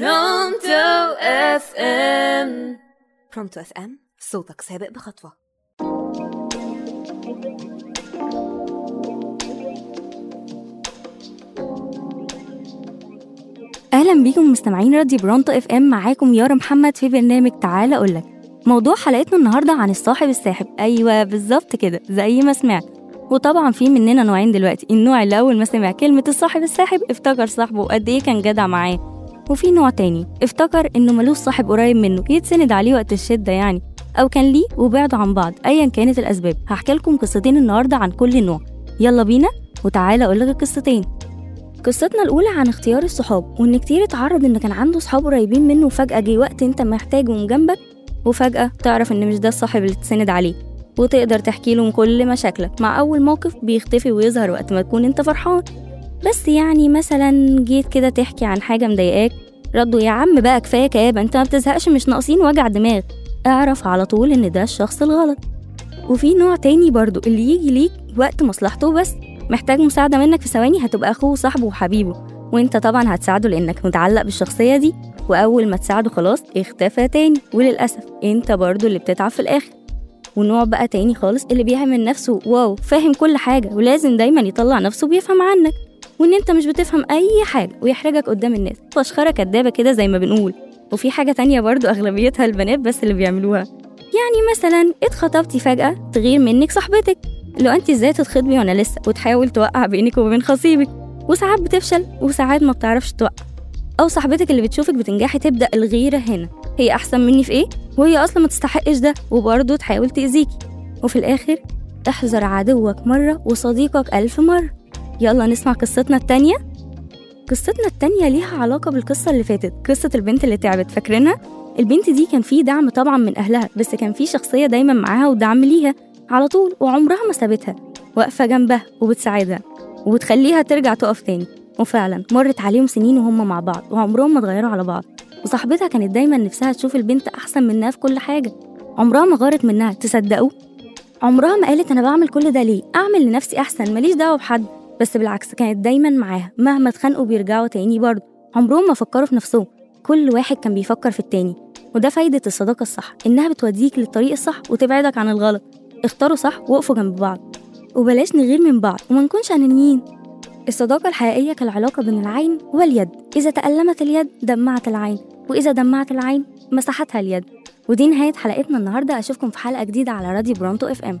برونتو FM. برونتو FM صوتك سابق بخطوة. أهلا بيكم مستمعين راديو برونتو FM معاكم يارا محمد في برنامج تعالى أقولك. موضوع حلقتنا النهارده عن الصاحب الساحب. أيوه بالظبط كده زي ما سمعت. وطبعا في مننا نوعين دلوقتي. النوع اللي اول ما سمع كلمة الصاحب الساحب افتكر صاحبه وقد إيه كان جدع معاه. وفي نوع تاني افتكر إنه ملوش صاحب قريب منه يتسند عليه وقت الشدة يعني أو كان ليه وبعدوا عن بعض ايا كانت الأسباب. هحكي لكم قصتين النهارده عن كل نوع. يلا بينا وتعالى أقول لك القصتين. قصتنا الأولى عن اختيار الصحاب وإن كتير اتعرض إن كان عنده صحاب قريبين منه وفجأة جه وقت أنت محتاجهم جنبك وفجأة تعرف إن مش ده الصاحب اللي تسند عليه. وتقدر تحكي لهم كل مشاكلك مع أول موقف بيختفي ويظهر وقت ما تكون أنت فرحان. بس يعني مثلا جيت كده تحكي عن حاجة مضايقاك ردوا يا عم بقى كفاية كآبة أنت ما بتزهقش مش ناقصين وجع دماغ. اعرف على طول إن ده الشخص الغلط. وفي نوع تاني برضو اللي يجي ليك وقت مصلحته بس. محتاج مساعدة منك في ثواني هتبقى أخوه وصاحبه وحبيبه. وأنت طبعا هتساعده لأنك متعلق بالشخصية دي. وأول ما تساعده خلاص اختفى تاني. وللأسف أنت برضو اللي بتتعب في الآخر. ونوع بقى تاني خالص اللي بيعمل نفسه واو فاهم كل حاجة. ولازم دايما يطلع نفسه بيفهم عنك. وإن أنت مش بتفهم أي حاجة ويحرجك قدام الناس. فشخرة كدابة كده زي ما بنقول. وفي حاجة تانية برضو أغلبيتها البنات بس اللي بيعملوها. يعني مثلا اتخطبتي فجأة تغير منك صاحبتك. لو أنت إزاي تتخطبي وأنا لسه؟ وتحاول توقع بينك وبين خصيبك. وساعات بتفشل وساعات ما بتعرفش توقع. أو صاحبتك اللي بتشوفك بتنجحي تبدأ الغيرة هنا. هي أحسن مني في إيه؟ وهي أصلا ما تستحقش ده وبرضه تحاول تأذيكي. وفي الآخر احذر عدوك مرة وصديقك ألف مرة. يلا نسمع قصتنا التانية. قصتنا التانية ليها علاقة بالقصة اللي فاتت قصة البنت اللي تعبت فاكرينها؟ البنت دي كان في دعم طبعا من أهلها بس كان في شخصية دايما معاها ودعم ليها على طول وعمرها ما سابتها واقفة جنبها وبتساعدها وبتخليها ترجع تقف تاني. وفعلا مرت عليهم سنين وهم مع بعض وعمرهم ما اتغيروا على بعض. وصاحبتها كانت دايما نفسها تشوف البنت أحسن منها في كل حاجة. عمرها ما غارت منها تصدقوا؟ عمرها ما قالت أنا بعمل كل ده ليه؟ أعمل لنفسي أحسن ماليش دعوة بحد. بس بالعكس كانت دايما معاها. مهما اتخانقوا بيرجعوا تاني برضه. عمرهم ما فكروا في نفسهم. كل واحد كان بيفكر في التاني. وده فايدة الصداقة الصح إنها بتوديك للطريق الصح وتبعدك عن الغلط. اختاروا صح وقفوا جنب بعض. وبلاش نغير من بعض وما نكونش أنانيين. الصداقة الحقيقية كالعلاقة بين العين واليد. إذا تألمت اليد دمعت العين. وإذا دمعت العين مسحتها اليد. ودي نهاية حلقتنا النهاردة. أشوفكم في حلقة جديدة على راديو برونتو إف إم.